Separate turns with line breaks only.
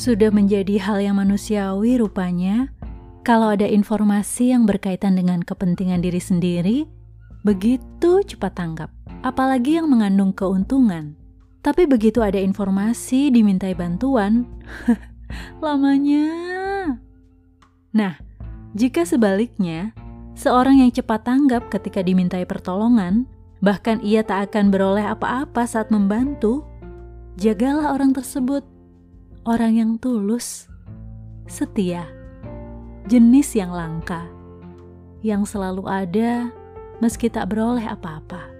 Sudah menjadi hal yang manusiawi rupanya kalau ada informasi yang berkaitan dengan kepentingan diri sendiri, begitu cepat tanggap, apalagi yang mengandung keuntungan. Tapi begitu ada informasi dimintai bantuan, lamanya. Nah, jika sebaliknya, seorang yang cepat tanggap ketika dimintai pertolongan, bahkan ia tak akan beroleh apa-apa saat membantu, jagalah orang tersebut, orang yang tulus, setia, jenis yang langka, yang selalu ada meski tak beroleh apa-apa.